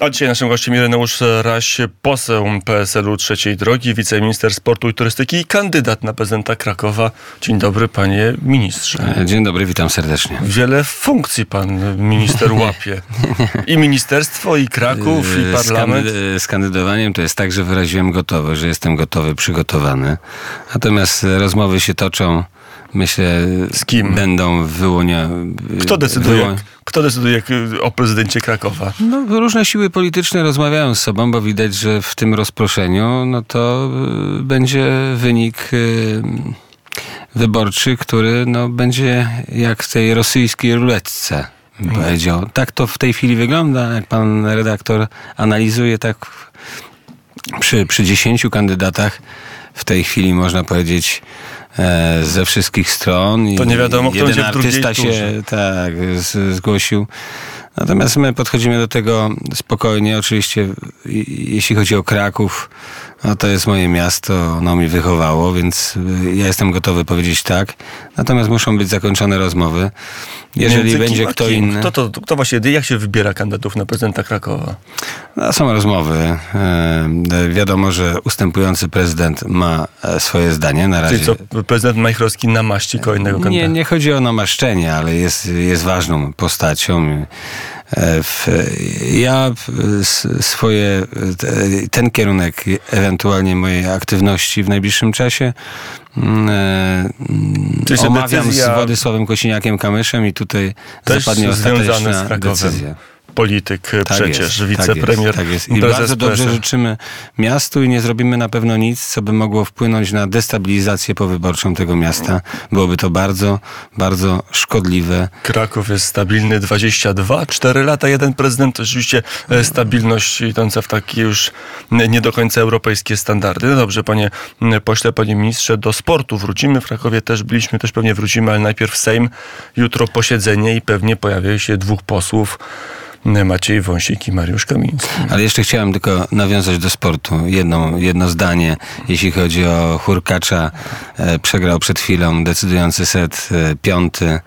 A dzisiaj naszym gościem Ireneusz Raś, poseł PSL-u Trzeciej Drogi, wiceminister sportu i turystyki i kandydat na prezydenta Krakowa. Dzień dobry, panie ministrze. Dzień dobry, witam serdecznie. Wiele funkcji pan minister łapie. I ministerstwo, i Kraków, i parlament. Z kandydowaniem to jest tak, że wyraziłem gotowość, że jestem gotowy, przygotowany. Natomiast rozmowy się toczą myślę, z kim będą wyłonione. Kto decyduje, wyłon... kto decyduje o prezydencie Krakowa? No, różne siły polityczne rozmawiają z sobą, bo widać, że w tym rozproszeniu no to y, będzie wynik y, wyborczy, który no, będzie jak w tej rosyjskiej ruletce. Mm. Powiedział. Tak to w tej chwili wygląda, jak pan redaktor analizuje, tak przy, przy 10 kandydatach w tej chwili można powiedzieć ze wszystkich stron. To nie wiadomo, kto jeden artysta się tak, zgłosił. Natomiast my podchodzimy do tego spokojnie. Oczywiście, jeśli chodzi o Kraków, no to jest moje miasto, ono mi wychowało, więc y, ja jestem gotowy powiedzieć tak. Natomiast muszą być zakończone rozmowy. Jeżeli Między będzie kto inny. Kto, to, kto właśnie, jak się wybiera kandydatów na prezydenta Krakowa? No, są rozmowy. E, wiadomo, że ustępujący prezydent ma e, swoje zdanie na razie. Czyli co, prezydent Majchrowski namaści kolejnego kandydata? Nie, nie chodzi o namaszczenie, ale jest, jest ważną postacią. E, ja swoje, ten kierunek ewentualnie mojej aktywności w najbliższym czasie mm, e, omawiam z Władysławem Kosiniakiem-Kamyszem i tutaj zapadnie ostateczna decyzja polityk tak przecież, jest, wicepremier. Tak jest, tak jest. I bardzo dobrze życzymy miastu i nie zrobimy na pewno nic, co by mogło wpłynąć na destabilizację powyborczą tego miasta. Byłoby to bardzo, bardzo szkodliwe. Kraków jest stabilny 22, 4 lata, jeden prezydent, to oczywiście e, stabilność idąca w takie już nie do końca europejskie standardy. No dobrze, panie pośle, panie ministrze, do sportu wrócimy. W Krakowie też byliśmy, też pewnie wrócimy, ale najpierw Sejm, jutro posiedzenie i pewnie pojawi się dwóch posłów Maciej Wąsik i Mariusz Kamiński. Ale jeszcze chciałem tylko nawiązać do sportu. Jedno, jedno zdanie, jeśli chodzi o Hurkacza. E, przegrał przed chwilą decydujący set, e, piąty.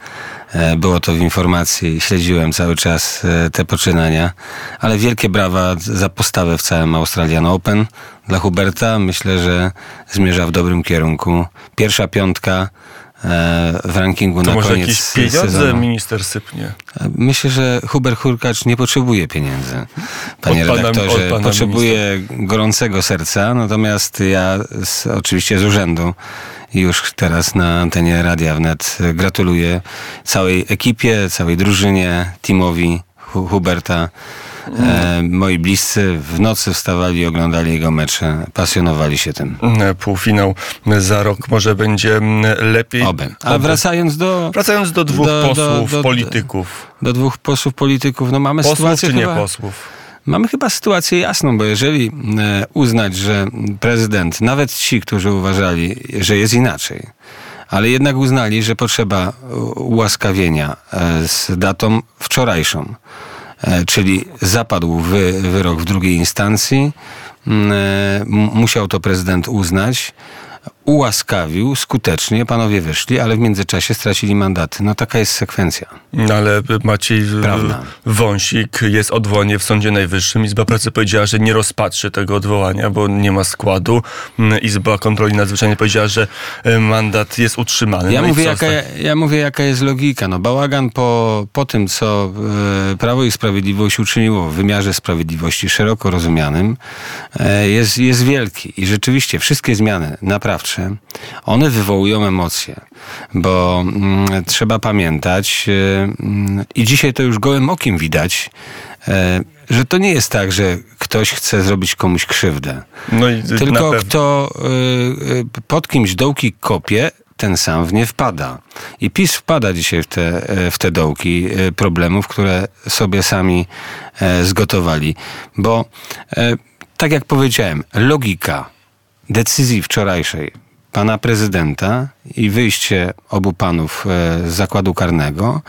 E, było to w informacji, śledziłem cały czas te poczynania, ale wielkie brawa za postawę w całym Australian Open dla Huberta. Myślę, że zmierza w dobrym kierunku. Pierwsza piątka w rankingu to na może koniec jakieś pieniądze sezonu. minister sypnie? Myślę, że Hubert Hurkacz nie potrzebuje pieniędzy. Panie od redaktorze, pana, pana potrzebuje minister. gorącego serca, natomiast ja z, oczywiście z urzędu już teraz na antenie Radia Wnet gratuluję całej ekipie, całej drużynie, teamowi Huberta. E, moi bliscy w nocy wstawali oglądali jego mecze, pasjonowali się tym. E, półfinał za rok może będzie lepiej. Oby. A Oby. wracając do... Wracając do dwóch do, posłów, do, do, polityków. Do, dwóch posłów, polityków, no mamy posłów sytuację czy nie chyba, posłów? Mamy chyba sytuację jasną, bo jeżeli e, uznać, że prezydent, nawet ci, którzy uważali, że jest inaczej, ale jednak uznali, że potrzeba ułaskawienia z datą wczorajszą, czyli zapadł wy, wyrok w drugiej instancji, mm, e, musiał to prezydent uznać ułaskawił skutecznie, panowie wyszli, ale w międzyczasie stracili mandaty. No taka jest sekwencja. No, ale Maciej Prawda. Wąsik jest odwołanie w Sądzie Najwyższym. Izba Pracy powiedziała, że nie rozpatrzy tego odwołania, bo nie ma składu. Izba Kontroli Nadzwyczajnej powiedziała, że e, mandat jest utrzymany. Ja, no mówię, jaka, ja mówię, jaka jest logika. No, bałagan po, po tym, co Prawo i Sprawiedliwość uczyniło w wymiarze sprawiedliwości szeroko rozumianym, jest, jest wielki. I rzeczywiście wszystkie zmiany naprawcze one wywołują emocje, bo mm, trzeba pamiętać, y, i dzisiaj to już gołym okiem widać, y, że to nie jest tak, że ktoś chce zrobić komuś krzywdę. No Tylko kto y, pod kimś dołki kopie, ten sam w nie wpada. I PiS wpada dzisiaj w te, w te dołki problemów, które sobie sami zgotowali. Bo tak jak powiedziałem, logika decyzji wczorajszej pana prezydenta i wyjście obu panów e, z zakładu karnego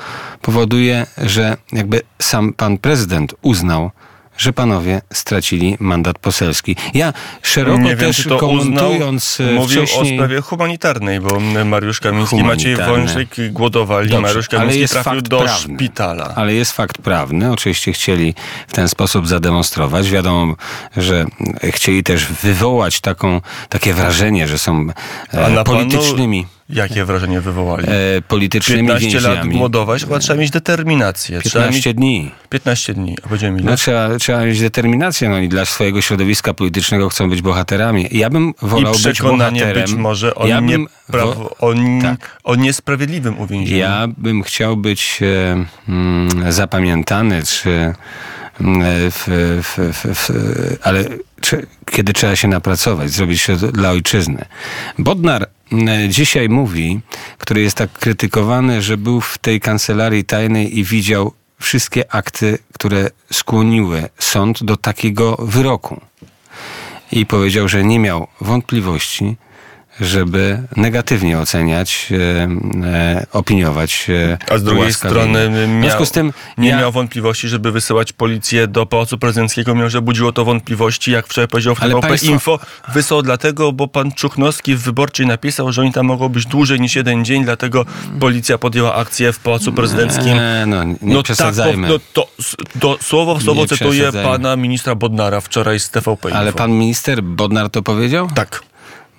powoduje, że jakby sam pan prezydent uznał, że panowie stracili mandat poselski. Ja szeroko Nie wiem, też to komentując uznał, e, mówił wcześniej... o sprawie humanitarnej, bo Mariusz Kamiński, Maciej. Wąsik głodowali, Dobrze, Mariusz Kamiński trafił do prawny. szpitala. Ale jest fakt prawny. Oczywiście chcieli w ten sposób zademonstrować. Wiadomo, że chcieli też wywołać taką, takie wrażenie, że są e, politycznymi, panu jakie wrażenie wywołali? e, politycznymi 15 lat więźniami. głodować, chyba trzeba mieć determinację. Trzeba 15 mieć dni. 15 dni, a będziemy? No, trzeba, trzeba mieć determinację, no i dla swojego środowiska politycznego chcą być bohaterami. Ja bym wolał I być bohaterem. być może o, ja bym prawo, o, tak. o niesprawiedliwym uwięzieniu. Ja bym chciał być e, mm, zapamiętany, czy w, w, w, ale kiedy trzeba się napracować, zrobić się dla ojczyzny. Bodnar mm, dzisiaj mówi, który jest tak krytykowany, że był w tej kancelarii tajnej i widział wszystkie akty, które skłoniły sąd do takiego wyroku. I powiedział, że nie miał wątpliwości, żeby negatywnie oceniać, e, e, opiniować e, A z drugiej strony W miał, związku z tym nie ja, miał wątpliwości, żeby wysyłać policję do Pałacu Prezydenckiego, mimo że budziło to wątpliwości, jak wczoraj powiedział w TVP państwo- Info, wysłał dlatego, bo pan Czuchnowski w Wyborczej napisał, że oni tam mogą być dłużej niż jeden dzień, dlatego policja podjęła akcję w Pałacu Prezydenckim. e, no, nie no przesadzajmy. Tak, no to, to słowo w słowo Nie cytuję pana ministra Bodnara wczoraj z TVP Info. ale pan minister Bodnar to powiedział? Tak.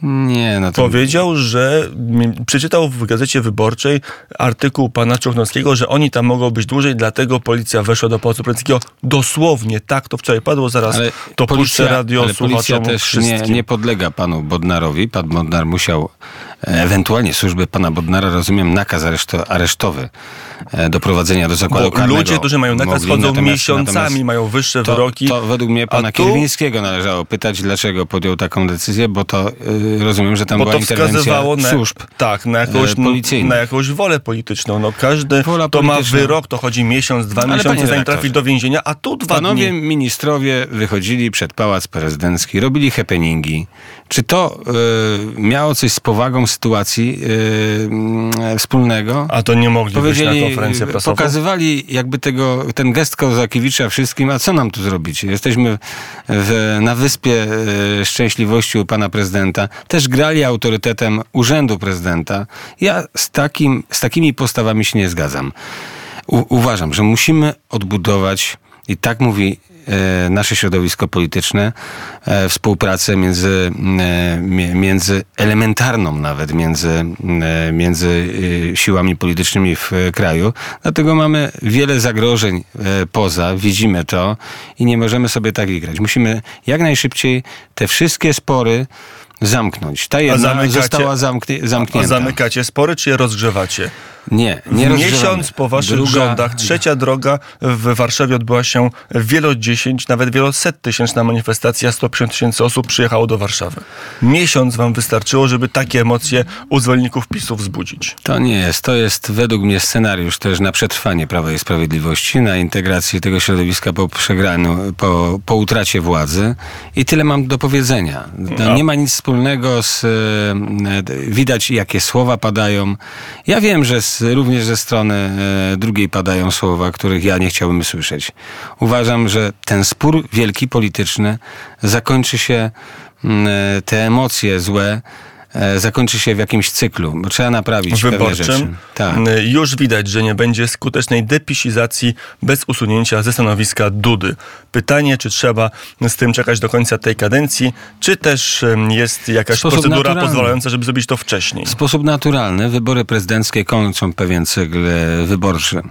Nie, no to... Powiedział, że przeczytał w Gazecie Wyborczej artykuł pana Czuchnowskiego, że oni tam mogą być dłużej, dlatego policja weszła do Pałacu Prezydenckiego. Dosłownie, tak to wczoraj padło, zaraz Ale to puszczę radio ale policja też nie, nie podlega panu Bodnarowi. Pan Bodnar musiał, ewentualnie służby pana Bodnara, rozumiem, nakaz areszto, aresztowy e, do prowadzenia do zakładu Bo karnego. ludzie, którzy mają nakaz, mogli, chodzą natomiast- miesiącami, natomiast mają wyższe to, wyroki. To według mnie pana tu- Kierwińskiego należało pytać, dlaczego podjął taką decyzję, bo to y, rozumiem, że tam Bo była to interwencja na, służb. tak, na, jakąś, e, policyjnych. na jakąś wolę polityczną. No, każdy, Wola to ma wyrok, to chodzi miesiąc, dwa Ale miesiące, zanim trafi do więzienia, a tu dwa Panowie dni. ministrowie wychodzili przed Pałac Prezydencki, robili happeningi. Czy to y, miało coś z powagą sytuacji y, y, wspólnego? A to nie mogli wyjść na Powiedzieli, konferencję prasową? pokazywali jakby tego, ten gest Kozakiewicza wszystkim, a co nam tu zrobić? Jesteśmy w, na wyspie e, szczęśliwości u pana prezydenta. Też grali autorytetem urzędu prezydenta. Ja z, takim, z takimi postawami się nie zgadzam. U, uważam, że musimy odbudować, i tak mówi nasze środowisko polityczne, e, współpracę między, e, między elementarną nawet, między, e, między e, siłami politycznymi w e, kraju. Dlatego mamy wiele zagrożeń e, poza, widzimy to i nie możemy sobie tak grać. Musimy jak najszybciej te wszystkie spory zamknąć. Ta jedna została zamknie, A zamknięta. zamykacie spory, czy je rozgrzewacie? Nie, nie miesiąc po waszych Druga- rządach trzecia droga w Warszawie odbyła się wielodziesięć, nawet wieloset tysięczna manifestacja. 150 tysięcy osób przyjechało do Warszawy. Miesiąc wam wystarczyło, żeby takie emocje u zwolenników PiSu wzbudzić. To nie jest. To jest według mnie scenariusz też na przetrwanie Prawa i Sprawiedliwości, na integrację tego środowiska po przegraniu, po, po utracie władzy. I tyle mam do powiedzenia. No. Nie ma nic wspólnego z... e, e, Widać, jakie słowa padają. Ja wiem, że z, również ze strony e, drugiej padają słowa, których ja nie chciałbym słyszeć. Uważam, że ten spór wielki polityczny zakończy się, mm, e, te emocje złe, zakończy się w jakimś cyklu, bo trzeba naprawić pewne rzeczy. wyborczym Tak. y, już widać, że nie będzie skutecznej depisizacji bez usunięcia ze stanowiska Dudy. Pytanie, czy trzeba z tym czekać do końca tej kadencji, czy też jest jakaś sposób procedura naturalny. pozwalająca, żeby zrobić to wcześniej. W sposób naturalny wybory prezydenckie kończą pewien cykl e, wyborczy.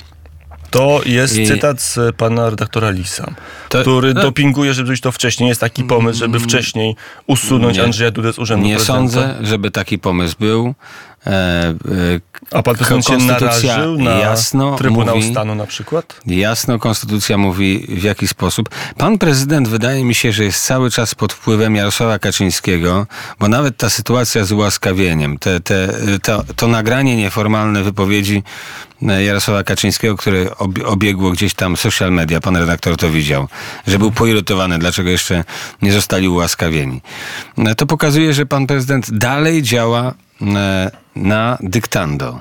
To jest I- cytat z pana redaktora Lisa, To- który no. dopinguje, żeby zrobić to wcześniej. Jest taki pomysł, żeby wcześniej usunąć Nie. Andrzeja Dudę z urzędu Nie prezydenta. sądzę, żeby taki pomysł był. E, e, A pan prezydent się na jasno Trybunał mówi- Stanu na przykład? Jasno konstytucja mówi w jaki sposób. Pan prezydent wydaje mi się, że jest cały czas pod wpływem Jarosława Kaczyńskiego, bo nawet ta sytuacja z ułaskawieniem, te, te, to, to nagranie nieformalne wypowiedzi Jarosława Kaczyńskiego, które ob- obiegło gdzieś tam social media, pan redaktor to widział, że był poirytowany, dlaczego jeszcze nie zostali ułaskawieni. E, To pokazuje, że pan prezydent dalej działa e, na dyktando.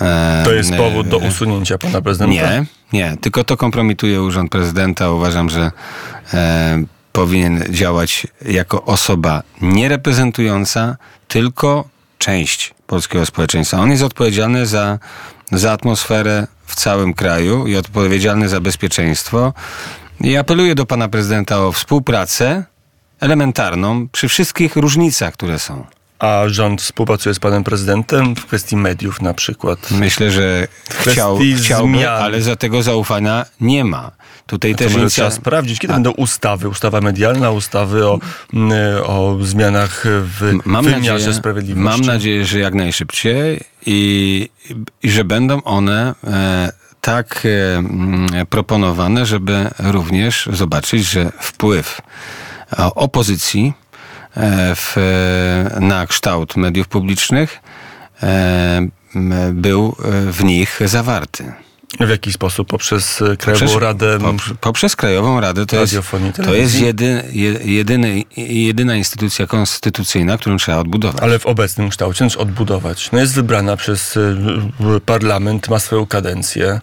E, To jest powód do e, usunięcia pana prezydenta? Nie, nie, tylko to kompromituje urząd prezydenta. Uważam, że e, powinien działać jako osoba nie reprezentująca tylko część polskiego społeczeństwa. On jest odpowiedzialny za, za atmosferę w całym kraju i odpowiedzialny za bezpieczeństwo. I apeluję do pana prezydenta o współpracę elementarną przy wszystkich różnicach, które są. A rząd współpracuje z panem prezydentem w kwestii mediów na przykład? Myślę, że chciał, chciałby, zmian. ale za tego zaufania nie ma. Tutaj To też inicja- trzeba sprawdzić, kiedy A- będą ustawy, ustawa medialna, ustawy o, o zmianach w Mam wymiarze nadzieję, sprawiedliwości. mam nadzieję, że jak najszybciej i, i że będą one e, tak e, proponowane, żeby również zobaczyć, że wpływ e, opozycji w, e, na kształt mediów publicznych e, był e, w nich zawarty. W jaki sposób? Poprzez e, Krajową Poprzez- Radę Poprze- Poprzez Krajową Radę to jest, to jest jedy, jedyny, jedyna instytucja konstytucyjna, którą trzeba odbudować. Ale w obecnym kształcie, znaczy odbudować. No jest wybrana przez y, parlament, ma swoją kadencję,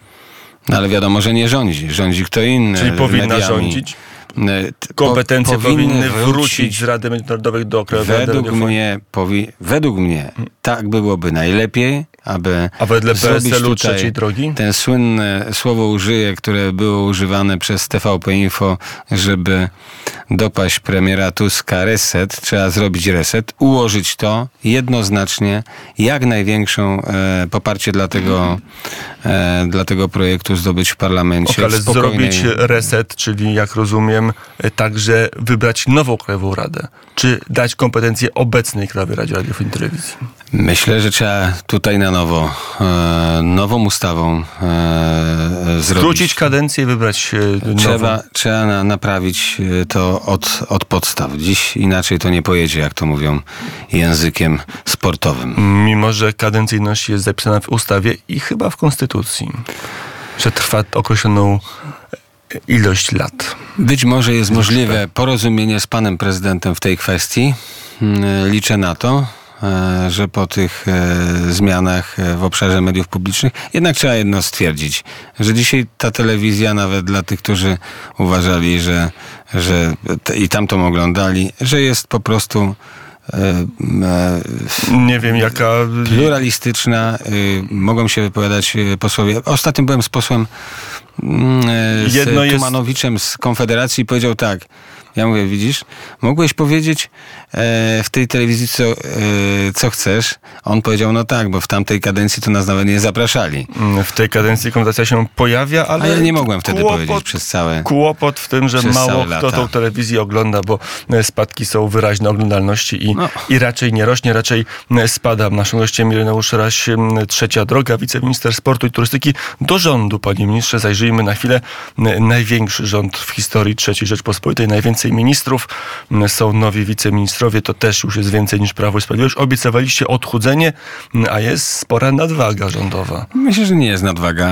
No, ale wiadomo, że nie rządzi. Rządzi kto inny. czyli powinna mediami. rządzić. E, Kompetencje po- powinny wrócić z Rady Mediów Narodowych do Krajowej Rady Według Radiofonii. mnie, powi, według mnie tak byłoby najlepiej, aby A wedle zrobić PSL-u tutaj trzeciej drogi? Ten słynne słowo użyję, które było używane przez TVP Info, żeby dopaść premiera Tuska reset, trzeba zrobić reset, ułożyć to jednoznacznie, jak największą e, poparcie dla tego, e, dla tego projektu zdobyć w parlamencie. Ok, ale spokojnej- zrobić reset, czyli jak rozumiem, e, także wybrać nową Krajową Radę. Czy dać kompetencje obecnej Krajowej Radzie Radiofonii i Telewizji? Myślę, że trzeba tutaj na nowo, e, nową ustawą e, zrobić. Skrócić kadencję i wybrać e, nową. Trzeba, trzeba na, naprawić to od, od podstaw. Dziś inaczej to nie pojedzie, jak to mówią językiem sportowym. Mimo, że kadencyjność jest zapisana w ustawie i chyba w Konstytucji, że trwa określoną ilość lat. Być może jest możliwe porozumienie z panem prezydentem w tej kwestii. Mm, Liczę na to, że po tych e, zmianach e, w obszarze mediów publicznych jednak trzeba jedno stwierdzić, że dzisiaj ta telewizja, nawet dla tych, którzy uważali, że, że i tamtą oglądali, że jest po prostu e, e, Nie wiem, jaka... pluralistyczna, y, mogą się wypowiadać y, posłowie. Ostatnio byłem z posłem mm, z Jedno Tumanowiczem z Konfederacji i powiedział tak. Ja mówię, widzisz, mogłeś powiedzieć e, w tej telewizji, co, e, co chcesz. On powiedział, no tak, bo w tamtej kadencji to nas nawet nie zapraszali. W tej kadencji konfrontacja się pojawia, ale... A ja nie mogłem wtedy kłopot, powiedzieć przez całe... Kłopot w tym, że mało kto lata. tą telewizję ogląda, bo e, spadki są wyraźne oglądalności i, No. i raczej nie rośnie, raczej e, spada. Naszym gościem Ireneusz Raś, trzecia droga, wiceminister sportu i turystyki do rządu. Panie ministrze, zajrzyjmy na chwilę. Największy rząd w historii III Rzeczpospolitej, najwięcej ministrów, m, są nowi wiceministrowie, to też już jest więcej niż Prawo i Sprawiedliwość. Obiecywaliście odchudzenie, m, a jest spora nadwaga rządowa. Myślę, że nie jest nadwaga.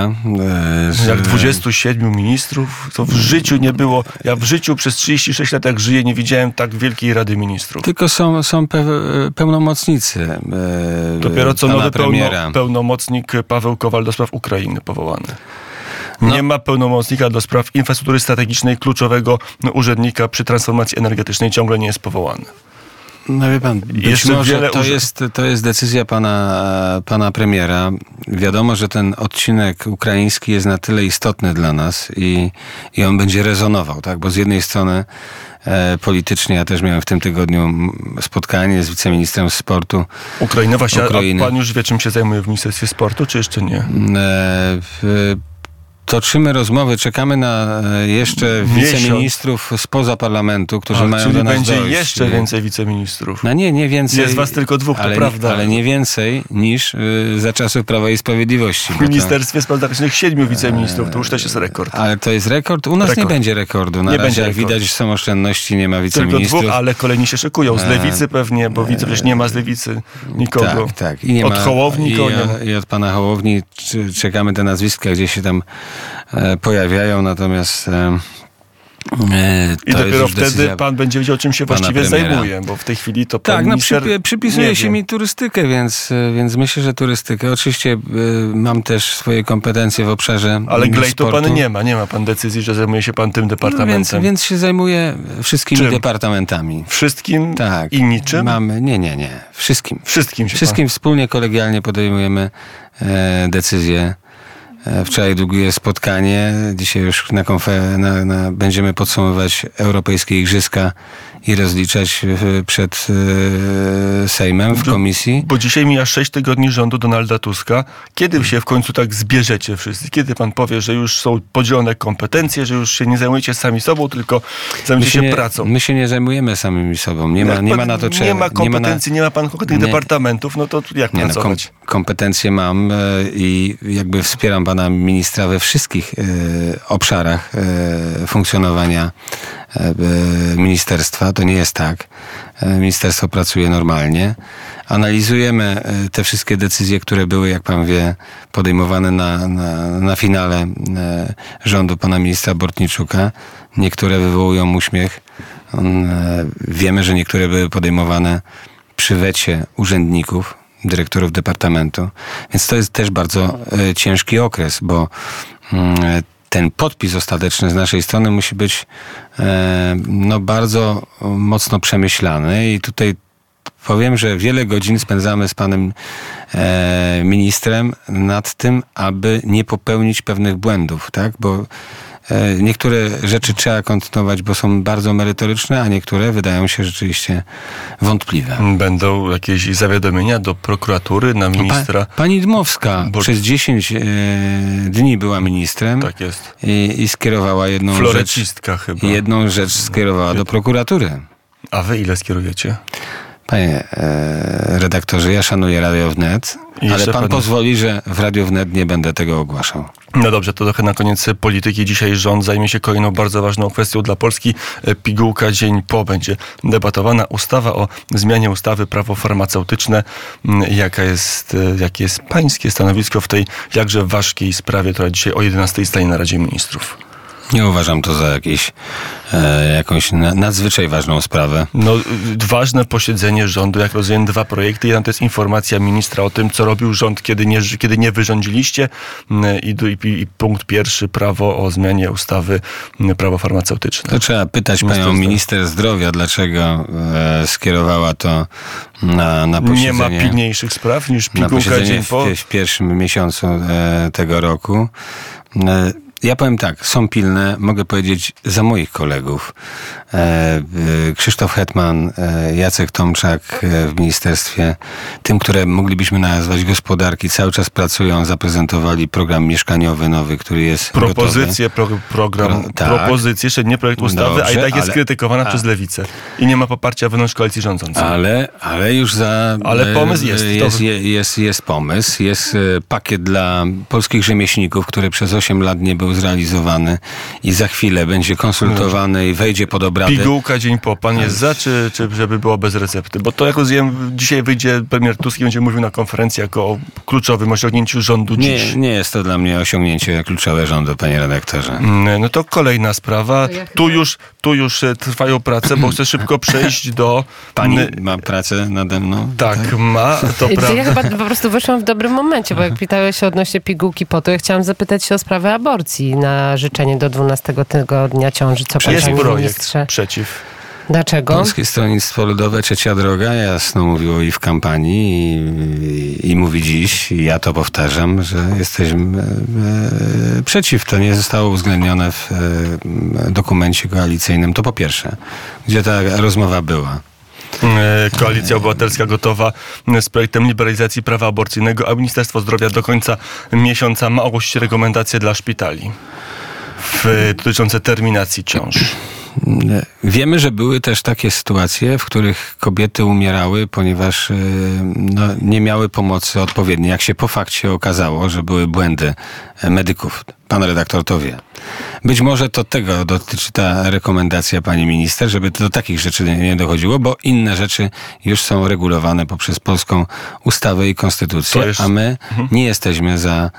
e, że- Jak 27 ministrów, to w życiu nie było. Ja w życiu przez 36 lat, jak żyję, nie widziałem tak wielkiej Rady Ministrów. Tylko są, są pe, pełnomocnicy e, Dopiero co nowy premiera. pełno, pełnomocnik Paweł Kowal do spraw Ukrainy powołany. No. Nie ma pełnomocnika do spraw infrastruktury strategicznej, kluczowego urzędnika przy transformacji energetycznej, ciągle nie jest powołany. No wie pan, być może to jest, to jest decyzja pana, pana premiera. Wiadomo, że ten odcinek ukraiński jest na tyle istotny dla nas i, i on będzie rezonował, tak? Bo z jednej strony e, politycznie, ja też miałem w tym tygodniu spotkanie z wiceministrem sportu. Ukraina właśnie, Ukrainy. a pan już wie, czym się zajmuje w Ministerstwie Sportu, czy jeszcze nie? E, Toczymy rozmowy, czekamy na e, jeszcze Miesiąc. wiceministrów spoza parlamentu, którzy mają czyli do nas będzie dojść. jeszcze więcej wiceministrów. No nie, nie więcej. Jest was tylko dwóch, to ale, prawda. Ale nie więcej niż y, za czasów Prawa i Sprawiedliwości. W to- Ministerstwie Spraw Zagranicznych siedmiu wiceministrów, to już też jest rekord. Ale to jest rekord? U nas Rekord. nie będzie rekordu. Na Nie razie będzie jak rekordu. widać są oszczędności, nie ma Tylko wiceministrów. dwóch, ale kolejni się szykują. Z E, lewicy pewnie, bo widzę, że nie ma z lewicy nikogo. Tak, tak. I nie Od ma, Hołowni i. I od pana Hołowni czekamy te nazwiska, gdzie się tam e, pojawiają, natomiast e, E, I to dopiero wtedy pan będzie wiedział, czym się właściwie premiera. zajmuje, bo w tej chwili to pan Tak, no przypi- przypisuje się wie. mi turystykę, więc, e, więc myślę, że turystykę. Oczywiście e, mam też swoje kompetencje w obszarze Ale glejtu sportu. pan nie ma, nie ma pan decyzji, że zajmuje się pan tym No, więc, departamentem. więc się zajmuję wszystkimi Czym? departamentami. Wszystkim Tak. i niczym? Mamy, nie, nie, nie. Wszystkim. Wszystkim się Wszystkim wspólnie, kolegialnie podejmujemy e, decyzje. E, Wczoraj długie spotkanie, dzisiaj już na konfer- na, na, będziemy podsumowywać europejskie igrzyska i rozliczać e, przed e, Sejmem w komisji. Bo dzisiaj mija 6 tygodni rządu Donalda Tuska. Kiedy się w końcu tak zbierzecie wszyscy? Kiedy pan powie, że już są podzielone kompetencje, że już się nie zajmujecie sami sobą, tylko zajmujecie się nie, pracą? my się nie zajmujemy samymi sobą. Nie ma, Jak nie pan ma na to Nie ma nie ma na- kompetencji, nie ma, pan konkretnych Nie. departamentów, no to jak Nie, no, kom, pracować? kompetencje mam e, i jakby wspieram pana ministra we wszystkich obszarach funkcjonowania ministerstwa. To nie jest tak. E, ministerstwo pracuje normalnie. Analizujemy e, te wszystkie decyzje, które były, jak pan wie, podejmowane na, na, na finale e, rządu pana ministra Bortniczuka. Niektóre wywołują uśmiech. E, Wiemy, że niektóre były podejmowane przy wecie urzędników, dyrektorów departamentu. Więc to jest też bardzo e, ciężki okres, bo mm, e, ten podpis ostateczny z naszej strony musi być e, no, bardzo mocno przemyślany i tutaj powiem, że wiele godzin spędzamy z panem e, ministrem nad tym, aby nie popełnić pewnych błędów, tak? Bo niektóre rzeczy trzeba kontynuować, bo są bardzo merytoryczne, a niektóre wydają się rzeczywiście wątpliwe. Będą jakieś zawiadomienia do prokuratury, na ministra? Pa, pani Dmowska Bo- przez 10 e, dni była ministrem Tak jest. i, i skierowała jedną rzecz. Chyba. Jedną rzecz skierowała do prokuratury. A wy ile skierujecie? Panie e, redaktorze, ja szanuję Radio Wnet, ale pan pan- pozwoli, że w Radio Wnet nie będę tego ogłaszał. No dobrze, to trochę na koniec polityki. Dzisiaj rząd zajmie się kolejną bardzo ważną kwestią dla Polski. E, Pigułka dzień po będzie debatowana ustawa o zmianie ustawy prawo farmaceutyczne. Mm, Jaka jest, e, jakie jest pańskie stanowisko w tej jakże ważkiej sprawie, która dzisiaj o 11 stanie na Radzie Ministrów? Nie uważam to za jakieś, e, jakąś na, nadzwyczaj ważną sprawę. No, ważne posiedzenie rządu, jak rozumiem, dwa projekty. Jeden to jest informacja ministra o tym, co robił rząd, kiedy nie, kiedy nie wyrządziliście. Mm, I, i, I punkt pierwszy, prawo o zmianie ustawy mm, prawo farmaceutyczne. To trzeba pytać Minister panią minister zdrowia, dlaczego e, skierowała to na, na posiedzenie. Nie ma pilniejszych spraw niż pigułka dzień w, po. w pierwszym miesiącu e, tego roku. Ja powiem tak, są pilne, mogę powiedzieć, za moich kolegów. E, e, Krzysztof Hetman, e, Jacek Tomczak w ministerstwie, tym, które moglibyśmy nazwać gospodarki, cały czas pracują, zaprezentowali program mieszkaniowy nowy, który jest. Propozycje, pro, program, Pro- tak. propozycje, jeszcze nie projekt ustawy, a i Dobrze, tak jest ale- krytykowana a- przez lewicę. I nie ma poparcia wewnątrz koalicji rządzącej. Ale, ale już za. Ale pomysł jest. To- Jest, je- jest, jest pomysł. Jest pakiet dla polskich rzemieślników, który przez 8 lat nie był zrealizowany i za chwilę będzie konsultowany i wejdzie pod obrady. Pigułka dzień po. Pan jest za, czy, czy żeby było bez recepty? Bo to, jak rozumiem, dzisiaj wyjdzie premier Tusk i będzie mówił na konferencji jako o kluczowym osiągnięciu rządu dziś. Nie, nie jest to dla mnie osiągnięcie kluczowe rządu, panie redaktorze. Mm, No to kolejna sprawa. Tu już, tu już e, trwają prace, bo chcę szybko przejść do... Pani ma pracę nade mną? Tak, ma, to To ja prawda. chyba po prostu wyszłam w dobrym momencie, bo jak pytałeś się odnośnie pigułki po to, ja chciałam zapytać się o sprawę aborcji na życzenie do 12 tygodnia ciąży. Co pan Jest panie projekt ministrze? przeciw. Dlaczego? Polskie Stronnictwo Ludowe, Trzecia Droga jasno mówiło i w kampanii i, i mówi dziś, i ja to powtarzam, że jesteśmy e, przeciw. To nie zostało uwzględnione w e, dokumencie koalicyjnym. To po pierwsze, gdzie ta rozmowa była. E, Koalicja Obywatelska gotowa z projektem liberalizacji prawa aborcyjnego, a Ministerstwo Zdrowia do końca miesiąca ma ogłosić rekomendacje dla szpitali w, dotyczące terminacji ciąż. Wiemy, że były też takie sytuacje, w których kobiety umierały, ponieważ e, no, nie miały pomocy odpowiedniej. Jak się po fakcie okazało, że były błędy medyków, pan redaktor to wie. Być może to tego dotyczy ta rekomendacja pani minister, żeby do takich rzeczy nie- dochodziło, bo inne rzeczy już są regulowane poprzez polską ustawę i konstytucję, jest- a my nie jesteśmy za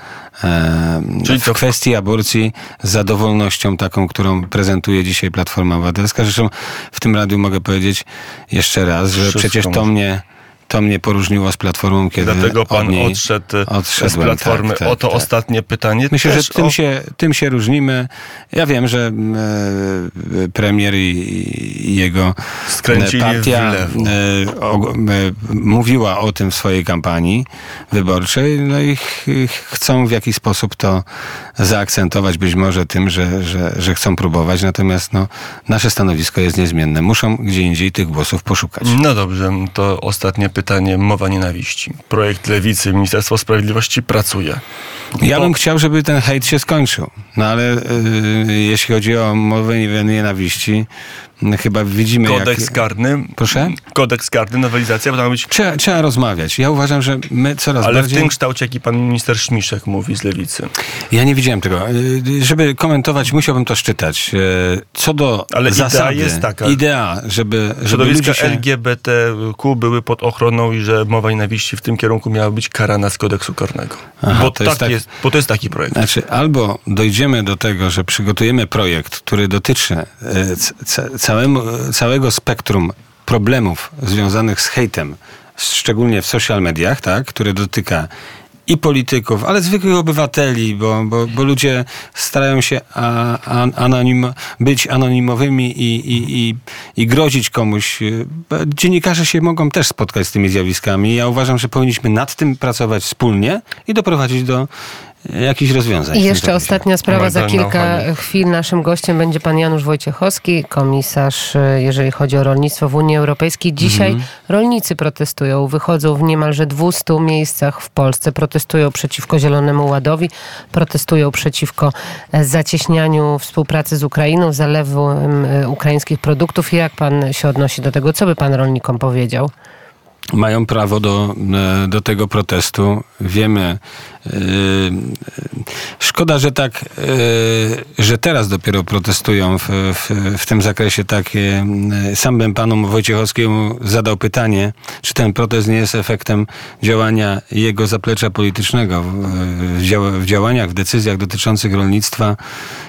e, Czyli w to- kwestii aborcji za dowolnością taką, którą prezentuje dzisiaj Platforma Obywatelska. Zresztą w tym radiu mogę powiedzieć jeszcze raz, że Wszystko przecież to mnie to mnie poróżniło z Platformą, kiedy Dlatego pan odszedł z odszedłem. Platformy. Tak, tak, Oto tak. ostatnie pytanie. Myślę, Też że tym, o- się, tym się różnimy. Ja wiem, że mm, e, premier i, jego Skręcili e, partia w lewo. e, o, e, mówiła o tym w swojej kampanii wyborczej, no i ch, chcą w jakiś sposób to zaakcentować, być może tym, że, że, że chcą próbować, natomiast no, nasze stanowisko jest niezmienne. Muszą gdzie indziej tych głosów poszukać. No dobrze, to ostatnie pytanie. Mowa nienawiści. Projekt Lewicy, Ministerstwo Sprawiedliwości pracuje. Ja Bo- bym chciał, żeby ten hejt się skończył. No ale y, jeśli chodzi o mowę nienawiści, chyba widzimy Kodeks jak... karny. Proszę? Kodeks karny, nowelizacja, bo być. Trzeba, trzeba rozmawiać. Ja uważam, że my coraz Ale w bardziej... tym kształcie, jaki pan minister Śmiszek mówi z lewicy. Ja nie widziałem tego. Y, Żeby komentować, musiałbym to szczytać. Y, Co do Ale idea zasady, jest taka. idea, żeby, żeby ludzie się... LGBTQ były pod ochroną i że mowa nienawiści w tym kierunku miała być karana z kodeksu karnego. Aha, bo, to tak jest tak- jest, bo to jest taki projekt. Znaczy, albo dojdziemy do tego, że przygotujemy projekt, który dotyczy e, c- ca- całemu, całego spektrum problemów związanych z hejtem, szczególnie w social mediach, tak, który dotyka i polityków, ale zwykłych obywateli, bo, bo, bo ludzie starają się a, a, anonim, być anonimowymi i, i, i, i grozić komuś. Dziennikarze się mogą też spotkać z tymi zjawiskami. Ja uważam, że powinniśmy nad tym pracować wspólnie i doprowadzić do jakichś rozwiązań. I jeszcze ostatnia sprawa. Za kilka chwil naszym gościem będzie pan Janusz Wojciechowski, komisarz, e, jeżeli chodzi o rolnictwo w Unii Europejskiej. Dzisiaj Mhm. rolnicy protestują, wychodzą w niemalże 200 miejscach w Polsce, protestują przeciwko Zielonemu Ładowi, protestują przeciwko e, zacieśnianiu współpracy z Ukrainą, zalewu e, ukraińskich produktów. Jak pan się odnosi do tego? Co by pan rolnikom powiedział? Mają prawo do, e, do tego protestu. Wiemy. e, Szkoda, że tak, e, że teraz dopiero protestują w, w, w tym zakresie. Tak, e, sam bym panu Wojciechowskiemu zadał pytanie, czy ten protest nie jest efektem działania jego zaplecza politycznego w, w działaniach, w decyzjach dotyczących rolnictwa,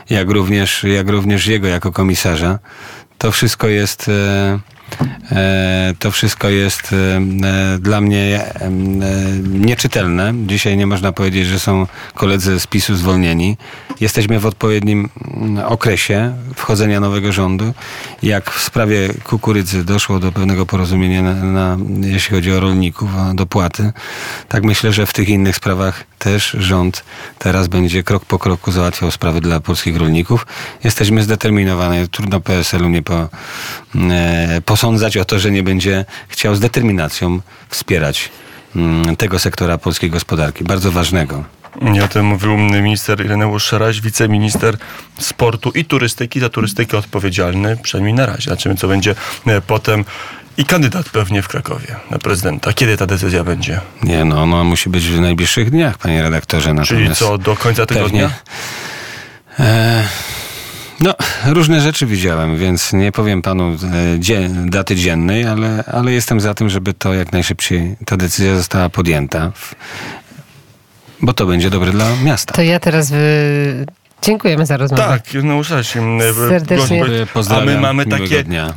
jak również, jak również jego jako komisarza. To wszystko jest. E, To wszystko jest e, dla mnie e, nieczytelne. Dzisiaj nie można powiedzieć, że są koledzy z PiSu zwolnieni. Jesteśmy w odpowiednim mm, okresie wchodzenia nowego rządu. Jak w sprawie kukurydzy doszło do pewnego porozumienia, na, na, jeśli chodzi o rolników, o dopłaty, tak myślę, że w tych innych sprawach też rząd teraz będzie krok po kroku załatwiał sprawy dla polskich rolników. Jesteśmy zdeterminowani. Trudno PSL-u nie po, e, posądzać o to, że nie będzie chciał z determinacją wspierać mm, tego sektora polskiej gospodarki, bardzo ważnego. I o tym mówił minister Ireneusz Szaraś, wiceminister sportu i turystyki, za turystykę odpowiedzialny, przynajmniej na razie. Zobaczymy, co będzie e, potem. I kandydat pewnie w Krakowie na prezydenta. Kiedy ta decyzja będzie? Nie, no, no musi być w najbliższych dniach, panie redaktorze. Czyli Natomiast co, do końca tygodnia? Pewnie. E, no, różne rzeczy widziałem, więc nie powiem panu e, dzie, daty dziennej, ale, ale jestem za tym, żeby to jak najszybciej, ta decyzja została podjęta. W, bo to będzie dobre dla miasta. To ja teraz wy... dziękujemy za rozmowę. Tak, no uszać. Serdecznie. Pozdrawiam, A my mamy takie dnia.